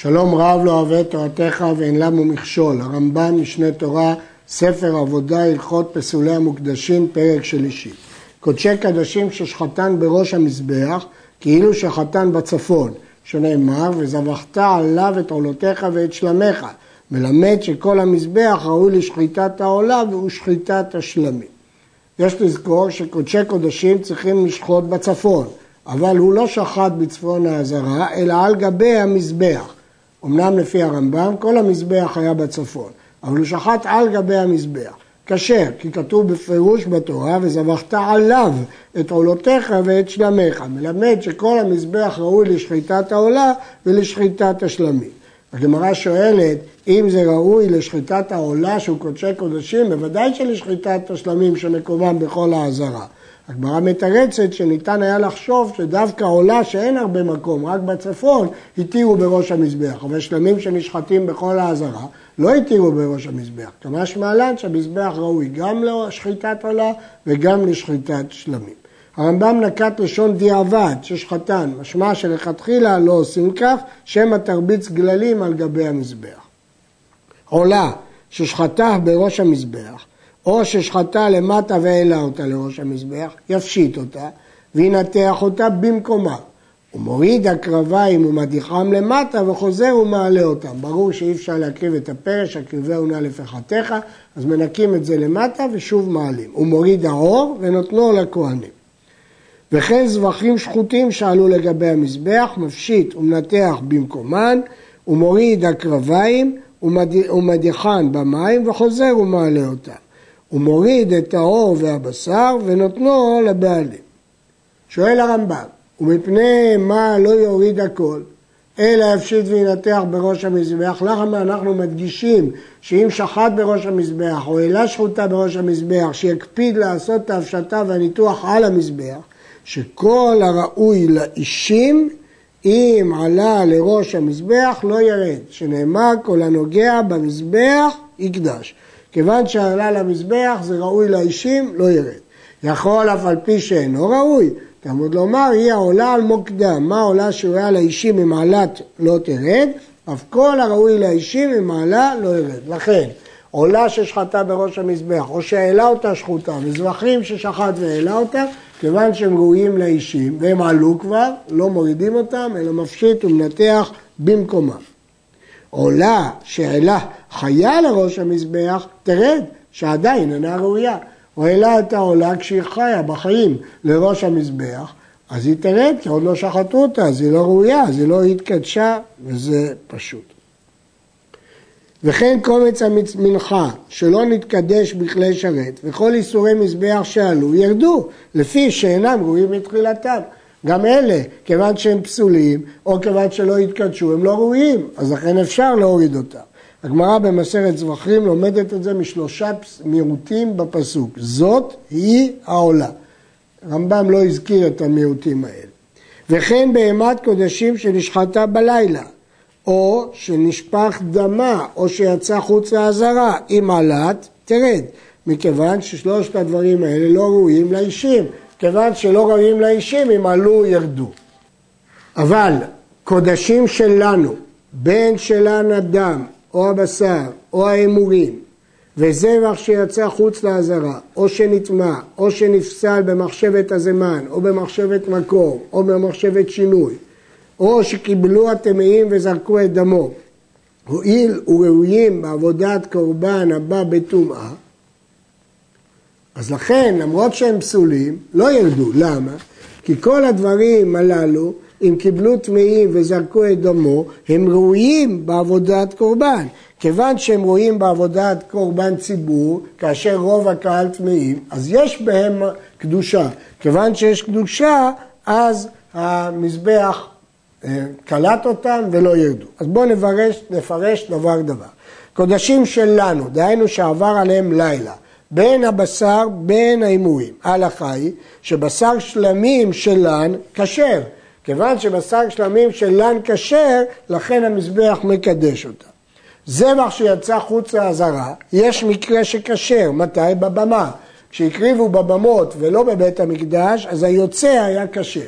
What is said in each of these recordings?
שלום רב לא אוהב את תורתך ואין למו מכשול. הרמב"ם, משנה תורה, ספר עבודה, הלכות פסולי המוקדשים, פרק שלישי. קודשי קדשים ששחטן בראש המזבח, כאילו שחטן בצפון, שנאמר, וזבחת עליו את עולותיך ואת שלמיך, מלמד שכל המזבח ראוי לשחיטת העולה והוא שחיטת השלמים. יש לזכור שקודשי קודשים צריכים לשחוט בצפון, אבל הוא לא שחט בצפון העזרה, אלא על גבי המזבח. אמנם לפי הרמב"ם כל המזבח היה בצפון, אבל הוא שחט על גבי המזבח. כשר, כי כתוב בפירוש בתורה, וזבחת עליו את עולותיך ואת שלמיך. מלמד שכל המזבח ראוי לשחיטת העולה ולשחיטת השלמים. הגמרא שואלת, אם זה ראוי לשחיטת העולה שהוא קודשי קודשים, בוודאי שלשחיטת השלמים שמקומם בכל העזרה. הגמרא מתרצת שניתן היה לחשוב שדווקא עולה שאין הרבה מקום, רק בצפון, התירו בראש המזבח. אבל שלמים שנשחטים בכל העזרה לא התירו בראש המזבח. כמה שמעלן שהמזבח ראוי גם לשחיטת עולה וגם לשחיטת שלמים. הרמב"ם נקט לשון דיעבד, ששחטן, משמע שלכתחילה לא עושים כך, שמא תרביץ גללים על גבי המזבח. עולה ששחטה בראש המזבח או ששחטה למטה והעלה אותה לראש המזבח, יפשיט אותה וינתח אותה במקומה. הוא מוריד הקרביים ומדיחם למטה וחוזר ומעלה אותם. ברור שאי אפשר להקריב את הפרש, הקריבהו נא לפחתיך, אז מנקים את זה למטה ושוב מעלים. הוא מוריד העור ונותנו לכהנים. וכן זבחים שחוטים שעלו לגבי המזבח, מפשיט ומנתח במקומן, הוא מוריד הקרביים ומדיחן במים וחוזר ומעלה אותם. הוא מוריד את העור והבשר ונותנו לבעלים. שואל הרמב"ם, ומפני מה לא יוריד הכל, אלא יפשיט וינתח בראש המזבח, למה אנחנו מדגישים שאם שחט בראש המזבח או העלה שחוטה בראש המזבח, שיקפיד לעשות את ההפשטה והניתוח על המזבח, שכל הראוי לאישים, אם עלה לראש המזבח לא ירד, שנאמר כל הנוגע במזבח יקדש. כיוון שעלה למזבח זה ראוי לאישים, לא ירד. יכול אף על פי שאינו ראוי, תלמוד לומר, היא העולה על מוקדם. מה העולה שראויה לאישים ממעלת לא תרד, אף כל הראוי לאישים ממעלה לא ירד. לכן, עולה ששחטה בראש המזבח, או שהעלה אותה שחוטה, מזבחים ששחט והעלה אותה, כיוון שהם ראויים לאישים, והם עלו כבר, לא מורידים אותם, אלא מפשיט ומנתח במקומם. עולה שהעלה חיה לראש המזבח, תרד, שעדיין אינה ראויה. הוא העלה את העולה כשהיא חיה בחיים לראש המזבח, אז היא תרד, כי עוד לא שחטו אותה, אז היא לא ראויה, אז היא לא התקדשה, וזה פשוט. וכן קומץ המנחה שלא נתקדש בכלי שרת וכל איסורי מזבח שעלו ירדו לפי שאינם ראויים מתחילתם. גם אלה, כיוון שהם פסולים או כיוון שלא התקדשו, הם לא ראויים, אז לכן אפשר להוריד אותם. הגמרא במסכת זבחים לומדת את זה משלושה מיעוטים בפסוק. זאת היא העולה. רמב"ם לא הזכיר את המיעוטים האלה. וכן בהמת קודשים שנשחטה בלילה, או שנשפך דמה, או שיצא חוץ לעזרה, אם עלת, תרד. מכיוון ששלושת הדברים האלה לא ראויים לאישים. כיוון שלא ראויים לאישים, אם עלו, ירדו. אבל קודשים שלנו, בין שלן הדם, או הבשר, או ההימורים, וזבח שיצא חוץ לעזרה, או שנטמע, או שנפסל במחשבת הזמן, או במחשבת מקור, או במחשבת שינוי, או שקיבלו הטמאים וזרקו את דמו, הואיל וראויים בעבודת קורבן הבא בטומאה, אז לכן, למרות שהם פסולים, לא ירדו. למה? כי כל הדברים הללו, אם קיבלו טמאים וזרקו את דמו, הם ראויים בעבודת קורבן. כיוון שהם ראויים בעבודת קורבן ציבור, כאשר רוב הקהל טמאים, אז יש בהם קדושה. כיוון שיש קדושה, אז המזבח אה, קלט אותם ולא ירדו. אז בואו נפרש, נפרש דבר דבר. קודשים שלנו, דהיינו שעבר עליהם לילה. בין הבשר בין ההימורים. ההלכה היא שבשר שלמים שלן כשר. כיוון שבשר שלמים שלן כשר, לכן המזבח מקדש אותה. זבח שיצא חוץ לעזרה, יש מקרה שכשר, מתי? בבמה. כשהקריבו בבמות ולא בבית המקדש, אז היוצא היה כשר.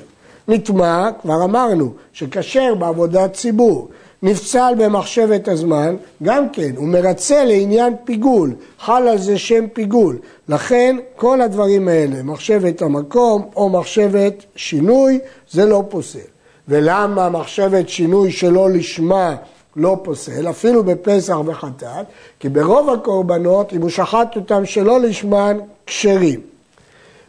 נטמע, כבר אמרנו, שכשר בעבודת ציבור. נפסל במחשבת הזמן, גם כן, הוא מרצה לעניין פיגול, חל על זה שם פיגול. לכן כל הדברים האלה, מחשבת המקום או מחשבת שינוי, זה לא פוסל. ולמה מחשבת שינוי שלא לשמה לא פוסל, אפילו בפסח וחטאת? כי ברוב הקורבנות, אם הוא שחט אותם שלא לשמן, כשרים.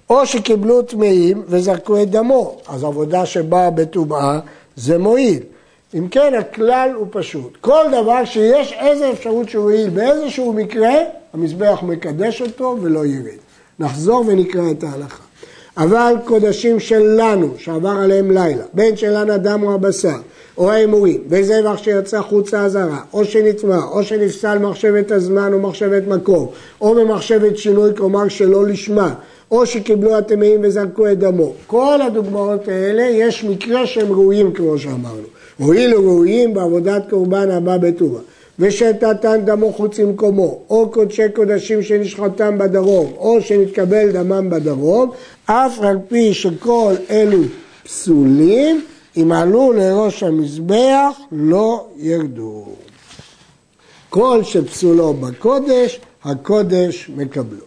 או שקיבלו טמאים וזרקו את דמו, אז עבודה שבאה בטומאה זה מועיל. אם כן, הכלל הוא פשוט. כל דבר שיש איזה אפשרות שהוא יעיל באיזשהו מקרה, המזבח מקדש אותו ולא ירד. נחזור ונקרא את ההלכה. אבל קודשים שלנו, שעבר עליהם לילה, בין שלן הדם או הבשר, או ההימורים, וזבח שיצא חוצה אזהרה, או שנטמע, או שנפסל מחשבת הזמן או מחשבת מקום, או במחשבת שינוי, כלומר שלא לשמה, או שקיבלו הטמאים וזרקו את דמו. כל הדוגמאות האלה, יש מקרה שהם ראויים כמו שאמרנו. הואילו ראויים בעבודת קורבן הבא בטובה. ושתתן דמו חוץ ממקומו, או קודשי קודשים שנשחטם בדרום, או שנתקבל דמם בדרום, אף על פי שכל אלו פסולים, אם עלו לראש המזבח, לא ירדו. כל שפסולו בקודש, הקודש מקבלו.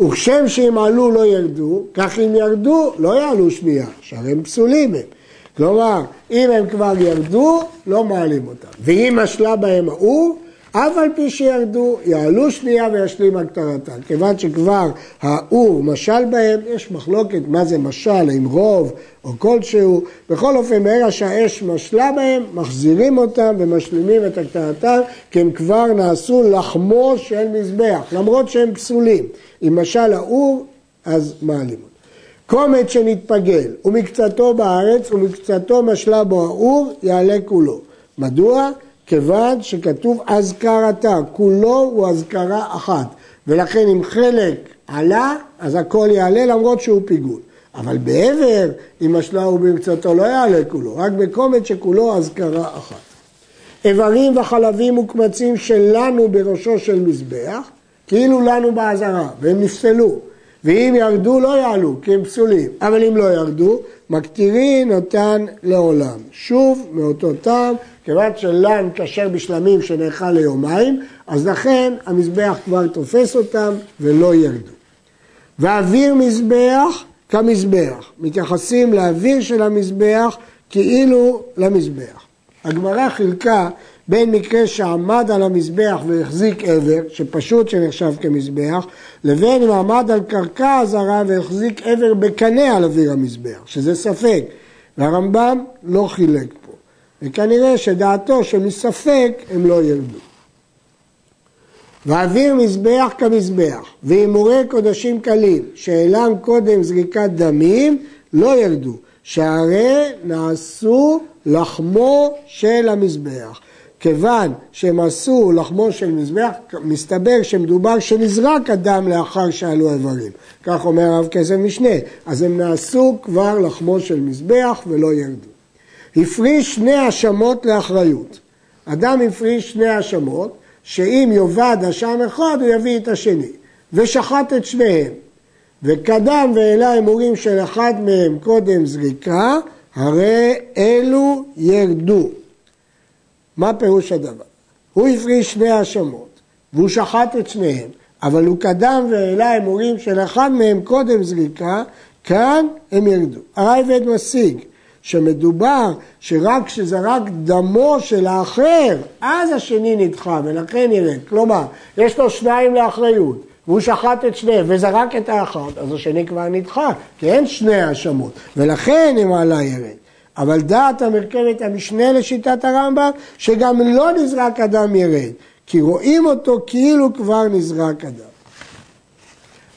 וכשם שאם עלו לא ירדו, כך אם ירדו לא יעלו שנייה, שהרי הם פסולים הם. כלומר, אם הם כבר ירדו, לא מעלים אותם. ואם משלה בהם האור, אף על פי שירדו, יעלו שנייה וישלים הקטרתם. כיוון שכבר האור משל בהם, יש מחלוקת מה זה משל, עם רוב או כלשהו. בכל אופן, ברגע שהאש משלה בהם, מחזירים אותם ומשלימים את הקטרתם, כי הם כבר נעשו לחמו של מזבח, למרות שהם פסולים. אם משל האור, אז מעלים אותם. קומץ שנתפגל ומקצתו בארץ ומקצתו משלה בו האור יעלה כולו. מדוע? כיוון שכתוב אזכרתה, כולו הוא אזכרה אחת ולכן אם חלק עלה אז הכל יעלה למרות שהוא פיגול. אבל בעבר אם משלה הוא במקצתו לא יעלה כולו, רק בקומץ שכולו אזכרה אחת. איברים וחלבים וקמצים שלנו בראשו של מזבח כאילו לנו באזהרה והם נפסלו ואם ירדו לא יעלו, כי הם פסולים. אבל אם לא ירדו, מקטירין אותן לעולם. שוב, מאותו טעם, כיוון שלן כשר בשלמים שנאכל ליומיים, אז לכן המזבח כבר תופס אותם ולא ירדו. ואוויר מזבח כמזבח. מתייחסים לאוויר של המזבח כאילו למזבח. הגמרא חילקה בין מקרה שעמד על המזבח והחזיק עבר, שפשוט שנחשב כמזבח, לבין אם עמד על קרקע הזרה והחזיק עבר בקנה על אוויר המזבח, שזה ספק. והרמב"ם לא חילק פה. וכנראה שדעתו שמספק הם לא ירדו. ואוויר מזבח כמזבח, והימורי קודשים קלים, שאינם קודם זריקת דמים, לא ירדו, שהרי נעשו לחמו של המזבח. כיוון שהם עשו לחמו של מזבח, מסתבר שמדובר שנזרק הדם לאחר שעלו איברים. כך אומר הרב כסף משנה. אז הם נעשו כבר לחמו של מזבח ולא ירדו. הפריש שני האשמות לאחריות. אדם הפריש שני האשמות, שאם יאבד אשם אחד הוא יביא את השני. ושחט את שניהם. וקדם והעלה הימורים של אחד מהם קודם זריקה, הרי אלו ירדו. מה פירוש הדבר? הוא הפריש שני האשמות, והוא שחט את שניהם, אבל הוא קדם והעלה הימורים של אחד מהם קודם זריקה, כאן הם ירדו. הרייבד משיג שמדובר שרק כשזרק דמו של האחר, אז השני נדחה ולכן ירד. כלומר, יש לו שניים לאחריות, והוא שחט את שניהם וזרק את האחת, אז השני כבר נדחה, כי אין שני האשמות, ולכן הם עלה ירד. אבל דעת המרכבת המשנה לשיטת הרמב"ם, שגם לא נזרק אדם ירד, כי רואים אותו כאילו כבר נזרק אדם.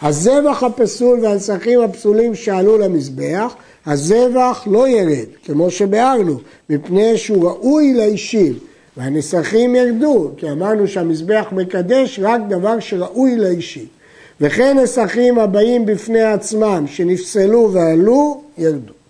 הזבח הפסול והנסכים הפסולים שעלו למזבח, הזבח לא ירד, כמו שביארנו, מפני שהוא ראוי לאישים, והנסכים ירדו, כי אמרנו שהמזבח מקדש רק דבר שראוי לאישים. וכן נסכים הבאים בפני עצמם, שנפסלו ועלו, ירדו.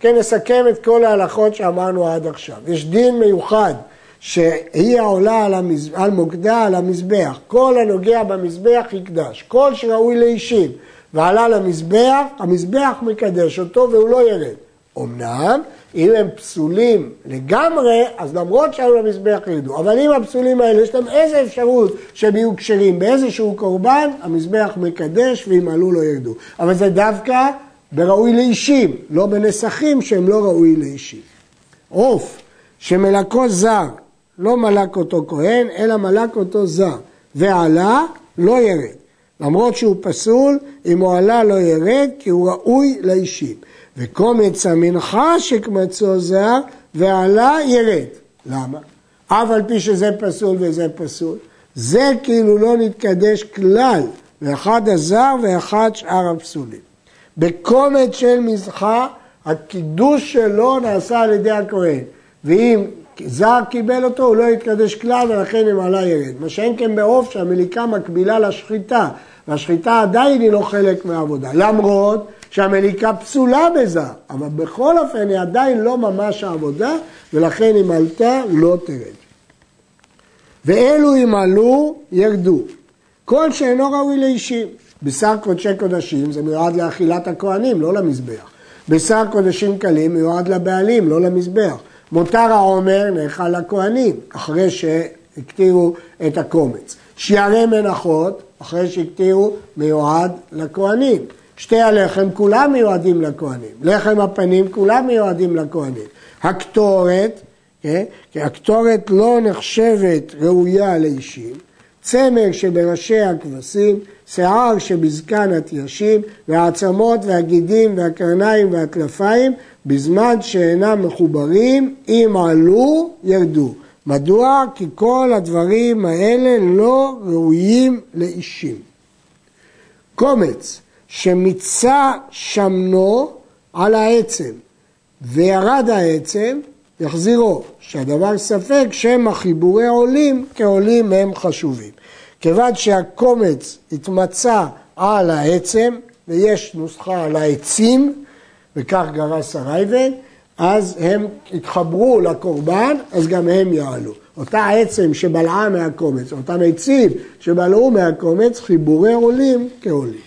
כן, נסכם את כל ההלכות שאמרנו עד עכשיו. יש דין מיוחד שהיא העולה על, המז... על מוקדה על המזבח. כל הנוגע במזבח יקדש. כל שראוי לאישים ועלה למזבח, המזבח מקדש אותו והוא לא ירד. אמנם, אם הם פסולים לגמרי, אז למרות שהיו למזבח ירדו. אבל אם הפסולים האלה, יש להם איזה אפשרות שהם יהיו כשרים באיזשהו קורבן, המזבח מקדש ואם עלו לא ירדו. אבל זה דווקא בראוי לאישים, לא בנסחים שהם לא ראוי לאישים. עוף שמלקו זר, לא מלק אותו כהן, אלא מלק אותו זר, ועלה, לא ירד. למרות שהוא פסול, אם הוא עלה לא ירד, כי הוא ראוי לאישים. וקומץ המנחה שקמצו זר, ועלה ירד. למה? אף על פי שזה פסול וזה פסול. זה כאילו לא נתקדש כלל, ואחד הזר ואחד שאר הפסולים. בקומץ של מזחה, הקידוש שלו נעשה על ידי הכהן. ואם זר קיבל אותו, הוא לא יתקדש כלל ולכן אם עלה ירד. מה שאין כן בעוף שהמליקה מקבילה לשחיטה, והשחיטה עדיין היא לא חלק מהעבודה. למרות שהמליקה פסולה בזר, אבל בכל אופן היא עדיין לא ממש העבודה, ולכן אם עלתה לא תרד. ואלו אם עלו, ירדו. כל שאינו ראוי לאישים. בשר קודשי קודשים זה מיועד לאכילת הכוהנים, לא למזבח. בשר קודשים קלים מיועד לבעלים, לא למזבח. מותר העומר נאכל לכהנים, אחרי שהקטירו את הקומץ. שיערי מנחות, אחרי שהקטירו, מיועד לכהנים. שתי הלחם כולם מיועדים לכהנים, לחם הפנים כולם מיועדים לכהנים. הקטורת, כן? כי הקטורת לא נחשבת ראויה לאישים, צמר שבראשי הכבשים, שיער שבזקן התיישים, והעצמות והגידים והקרניים והטלפיים, בזמן שאינם מחוברים, אם עלו, ירדו. מדוע? כי כל הדברים האלה לא ראויים לאישים. קומץ שמיצה שמנו על העצם וירד העצם, יחזירו, שהדבר ספק שמא חיבורי עולים כעולים הם חשובים. כיוון שהקומץ התמצא על העצם ויש נוסחה על העצים וכך גרס הרייבן, אז הם התחברו לקורבן, אז גם הם יעלו. אותה עצם שבלעה מהקומץ, אותם עצים שבלעו מהקומץ, חיבורי עולים כעולים.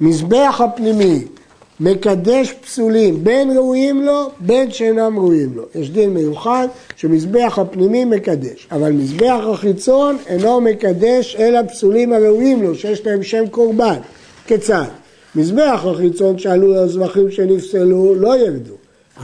מזבח הפנימי מקדש פסולים, בין ראויים לו, בין שאינם ראויים לו. יש דין מיוחד שמזבח הפנימי מקדש, אבל מזבח החיצון אינו מקדש אלא פסולים הראויים לו, שיש להם שם קורבן. כיצד? מזבח החיצון שעלו הזבחים שנפסלו לא ירדו.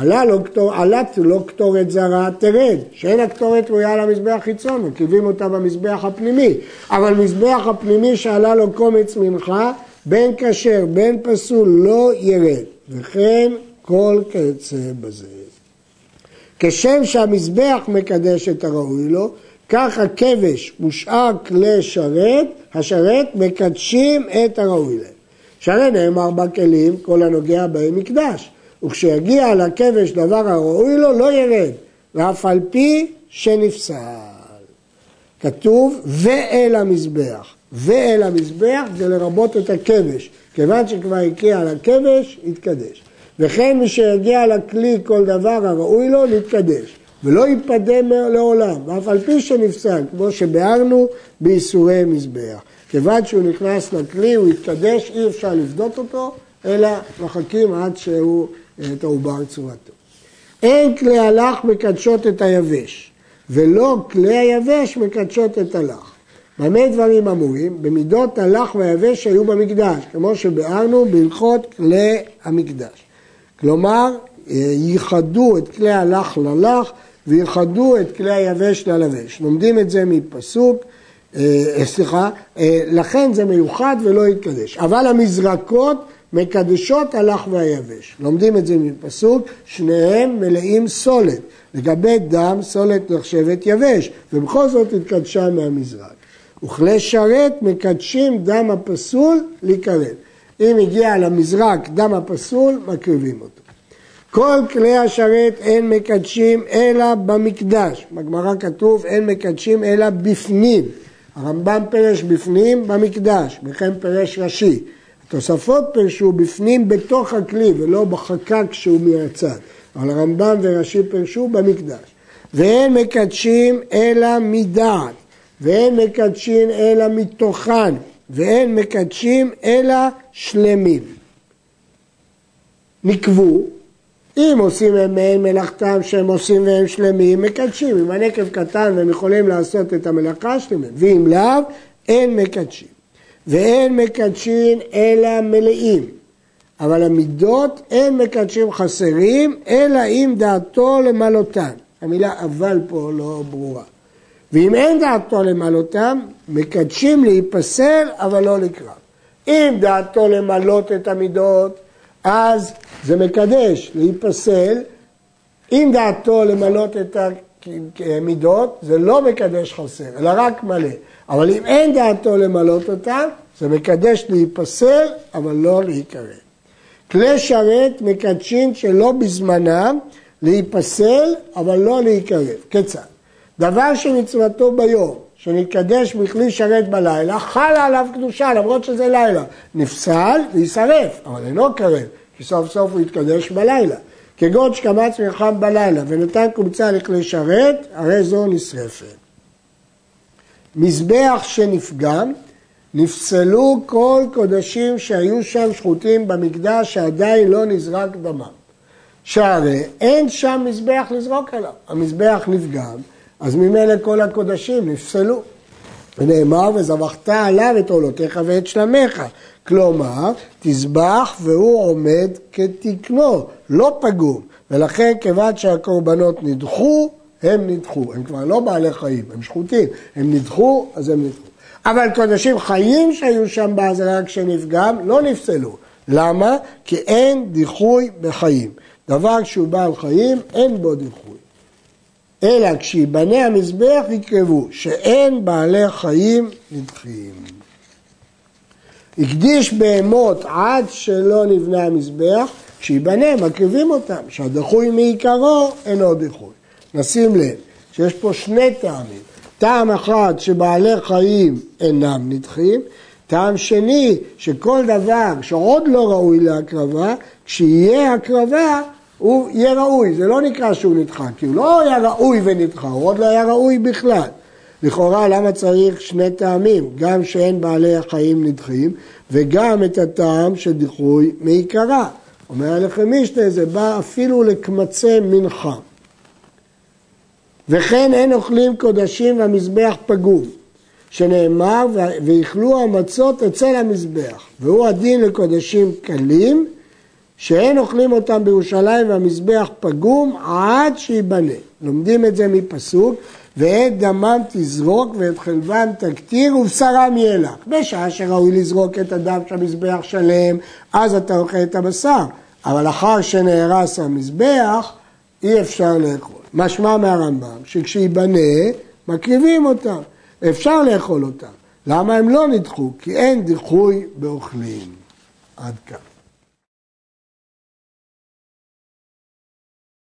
עלה לא, עלה לא קטורת זרה תרד, שאין הקטורת ראויה למזבח חיצון, מרכיבים אותה במזבח הפנימי. אבל מזבח הפנימי שעלה לו קומץ מנחה, בין כשר בין פסול לא ירד, וכן כל כיוצא בזה. כשם שהמזבח מקדש את הראוי לו, כך הכבש ושאר כלי שרת, השרת מקדשים את הראוי להם. שהרי נאמר בכלים, כל הנוגע בהם מקדש. וכשיגיע לכבש דבר הראוי לו, לא ירד, ואף על פי שנפסל. כתוב, ואל המזבח. ואל המזבח זה לרבות את הכבש. כיוון שכבר הגיע לכבש, יתקדש. וכן מי שיגיע לכלי כל דבר הראוי לו, להתקדש. ולא ייפדה לעולם, ואף על פי שנפסל, כמו שביארנו באיסורי מזבח. כיוון שהוא נכנס לכלי, הוא יתקדש, אי אפשר לפדות אותו, אלא מחכים עד שהוא את העובר צורתו. אין כלי הלך מקדשות את היבש, ולא כלי היבש מקדשות את הלך. במה דברים אמורים? במידות הלך והיבש שהיו במקדש, כמו שביארנו בהלכות כלי המקדש. כלומר, ייחדו את כלי הלך ללך וייחדו את כלי היבש ללבש. לומדים את זה מפסוק, אה, סליחה, אה, לכן זה מיוחד ולא יתקדש. אבל המזרקות מקדשות הלך והיבש. לומדים את זה מפסוק, שניהם מלאים סולת. לגבי דם, סולת נחשבת יבש, ובכל זאת התקדשה מהמזרק. וכלי שרת מקדשים דם הפסול להיכרת. אם הגיע למזרק דם הפסול, מקריבים אותו. כל כלי השרת אין מקדשים אלא במקדש. בגמרא כתוב אין מקדשים אלא בפנים. הרמב"ם פירש בפנים במקדש, וכן פירש ראשי. התוספות פירשו בפנים בתוך הכלי ולא בחקק שהוא מהצד. אבל הרמב"ם ורש"י פירשו במקדש. ואין מקדשים אלא מדעת, ואין מקדשים אלא מתוכן, ואין מקדשים אלא שלמים. נקבו, אם עושים הם מעין מלאכתם שהם עושים והם שלמים, מקדשים. אם הנקב קטן והם יכולים לעשות את המלאכה שלמים, ואם לאו, אין מקדשים. ואין מקדשים אלא מלאים. אבל המידות אין מקדשים חסרים, אלא אם דעתו למלותן. המילה אבל פה לא ברורה. ואם אין דעתו למלותם, מקדשים להיפסל, אבל לא לקרב. אם דעתו למלות את המידות, אז זה מקדש להיפסל. אם דעתו למלות את המידות, זה לא מקדש חסר, אלא רק מלא. אבל אם אין דעתו למלות אותם, זה מקדש להיפסל, אבל לא להיקרב. כלי שרת מקדשים שלא בזמנם להיפסל, אבל לא להיקרב. כיצד? דבר שמצוותו ביום, שנתקדש בכלי שרת בלילה, חלה עליו קדושה למרות שזה לילה. נפסל ויישרף, אבל אינו קרב, כי סוף סוף הוא יתקדש בלילה. כגון שקמץ מלחם בלילה ונתן קומצה לכלי שרת, הרי זו נשרפת. מזבח שנפגם, נפסלו כל קודשים שהיו שם שחוטים במקדש שעדיין לא נזרק דמם. שהרי אין שם מזבח לזרוק עליו, המזבח נפגם, אז ממילא כל הקודשים נפסלו. ונאמר, וזבחת עליו את עולותיך ואת שלמיך. כלומר, תזבח והוא עומד כתקנו, לא פגום. ולכן, כיוון שהקורבנות נדחו, הם נדחו. הם כבר לא בעלי חיים, הם שחוטים. הם נדחו, אז הם נדחו. אבל קודשים חיים שהיו שם בעזרה כשנפגם, לא נפסלו. למה? כי אין דיחוי בחיים. דבר שהוא בעל חיים, אין בו דיחוי. אלא כשיבנה המזבח יקרבו, שאין בעלי חיים נדחים. הקדיש בהמות עד שלא נבנה המזבח, כשיבנה מקריבים אותם, שהדחוי מעיקרו אינו דיחוי. נשים לב שיש פה שני טעמים. טעם אחד שבעלי חיים אינם נדחים, טעם שני שכל דבר שעוד לא ראוי להקרבה, כשיהיה הקרבה הוא יהיה ראוי, זה לא נקרא שהוא נדחה, כי הוא לא היה ראוי ונדחה, הוא עוד לא היה ראוי בכלל. לכאורה למה צריך שני טעמים, גם שאין בעלי החיים נדחים וגם את הטעם של דיחוי מעיקרה. אומר עליכם משנה, זה בא אפילו לקמצי מנחה. וכן אין אוכלים קודשים והמזבח פגום, שנאמר ויאכלו המצות אצל המזבח, והוא הדין לקודשים קלים שאין אוכלים אותם בירושלים והמזבח פגום עד שייבנה. לומדים את זה מפסוק, ואת דמם תזרוק ואת חלבם תקטיר ובשרם יהיה לך. בשעה שראוי לזרוק את הדם של המזבח שלם, אז אתה אוכל את הבשר. אבל אחר שנהרס המזבח, אי אפשר לאכול. משמע מהרמב"ם שכשייבנה, מקריבים אותם. אפשר לאכול אותם. למה הם לא נדחו? כי אין דיחוי באוכלים. עד כאן.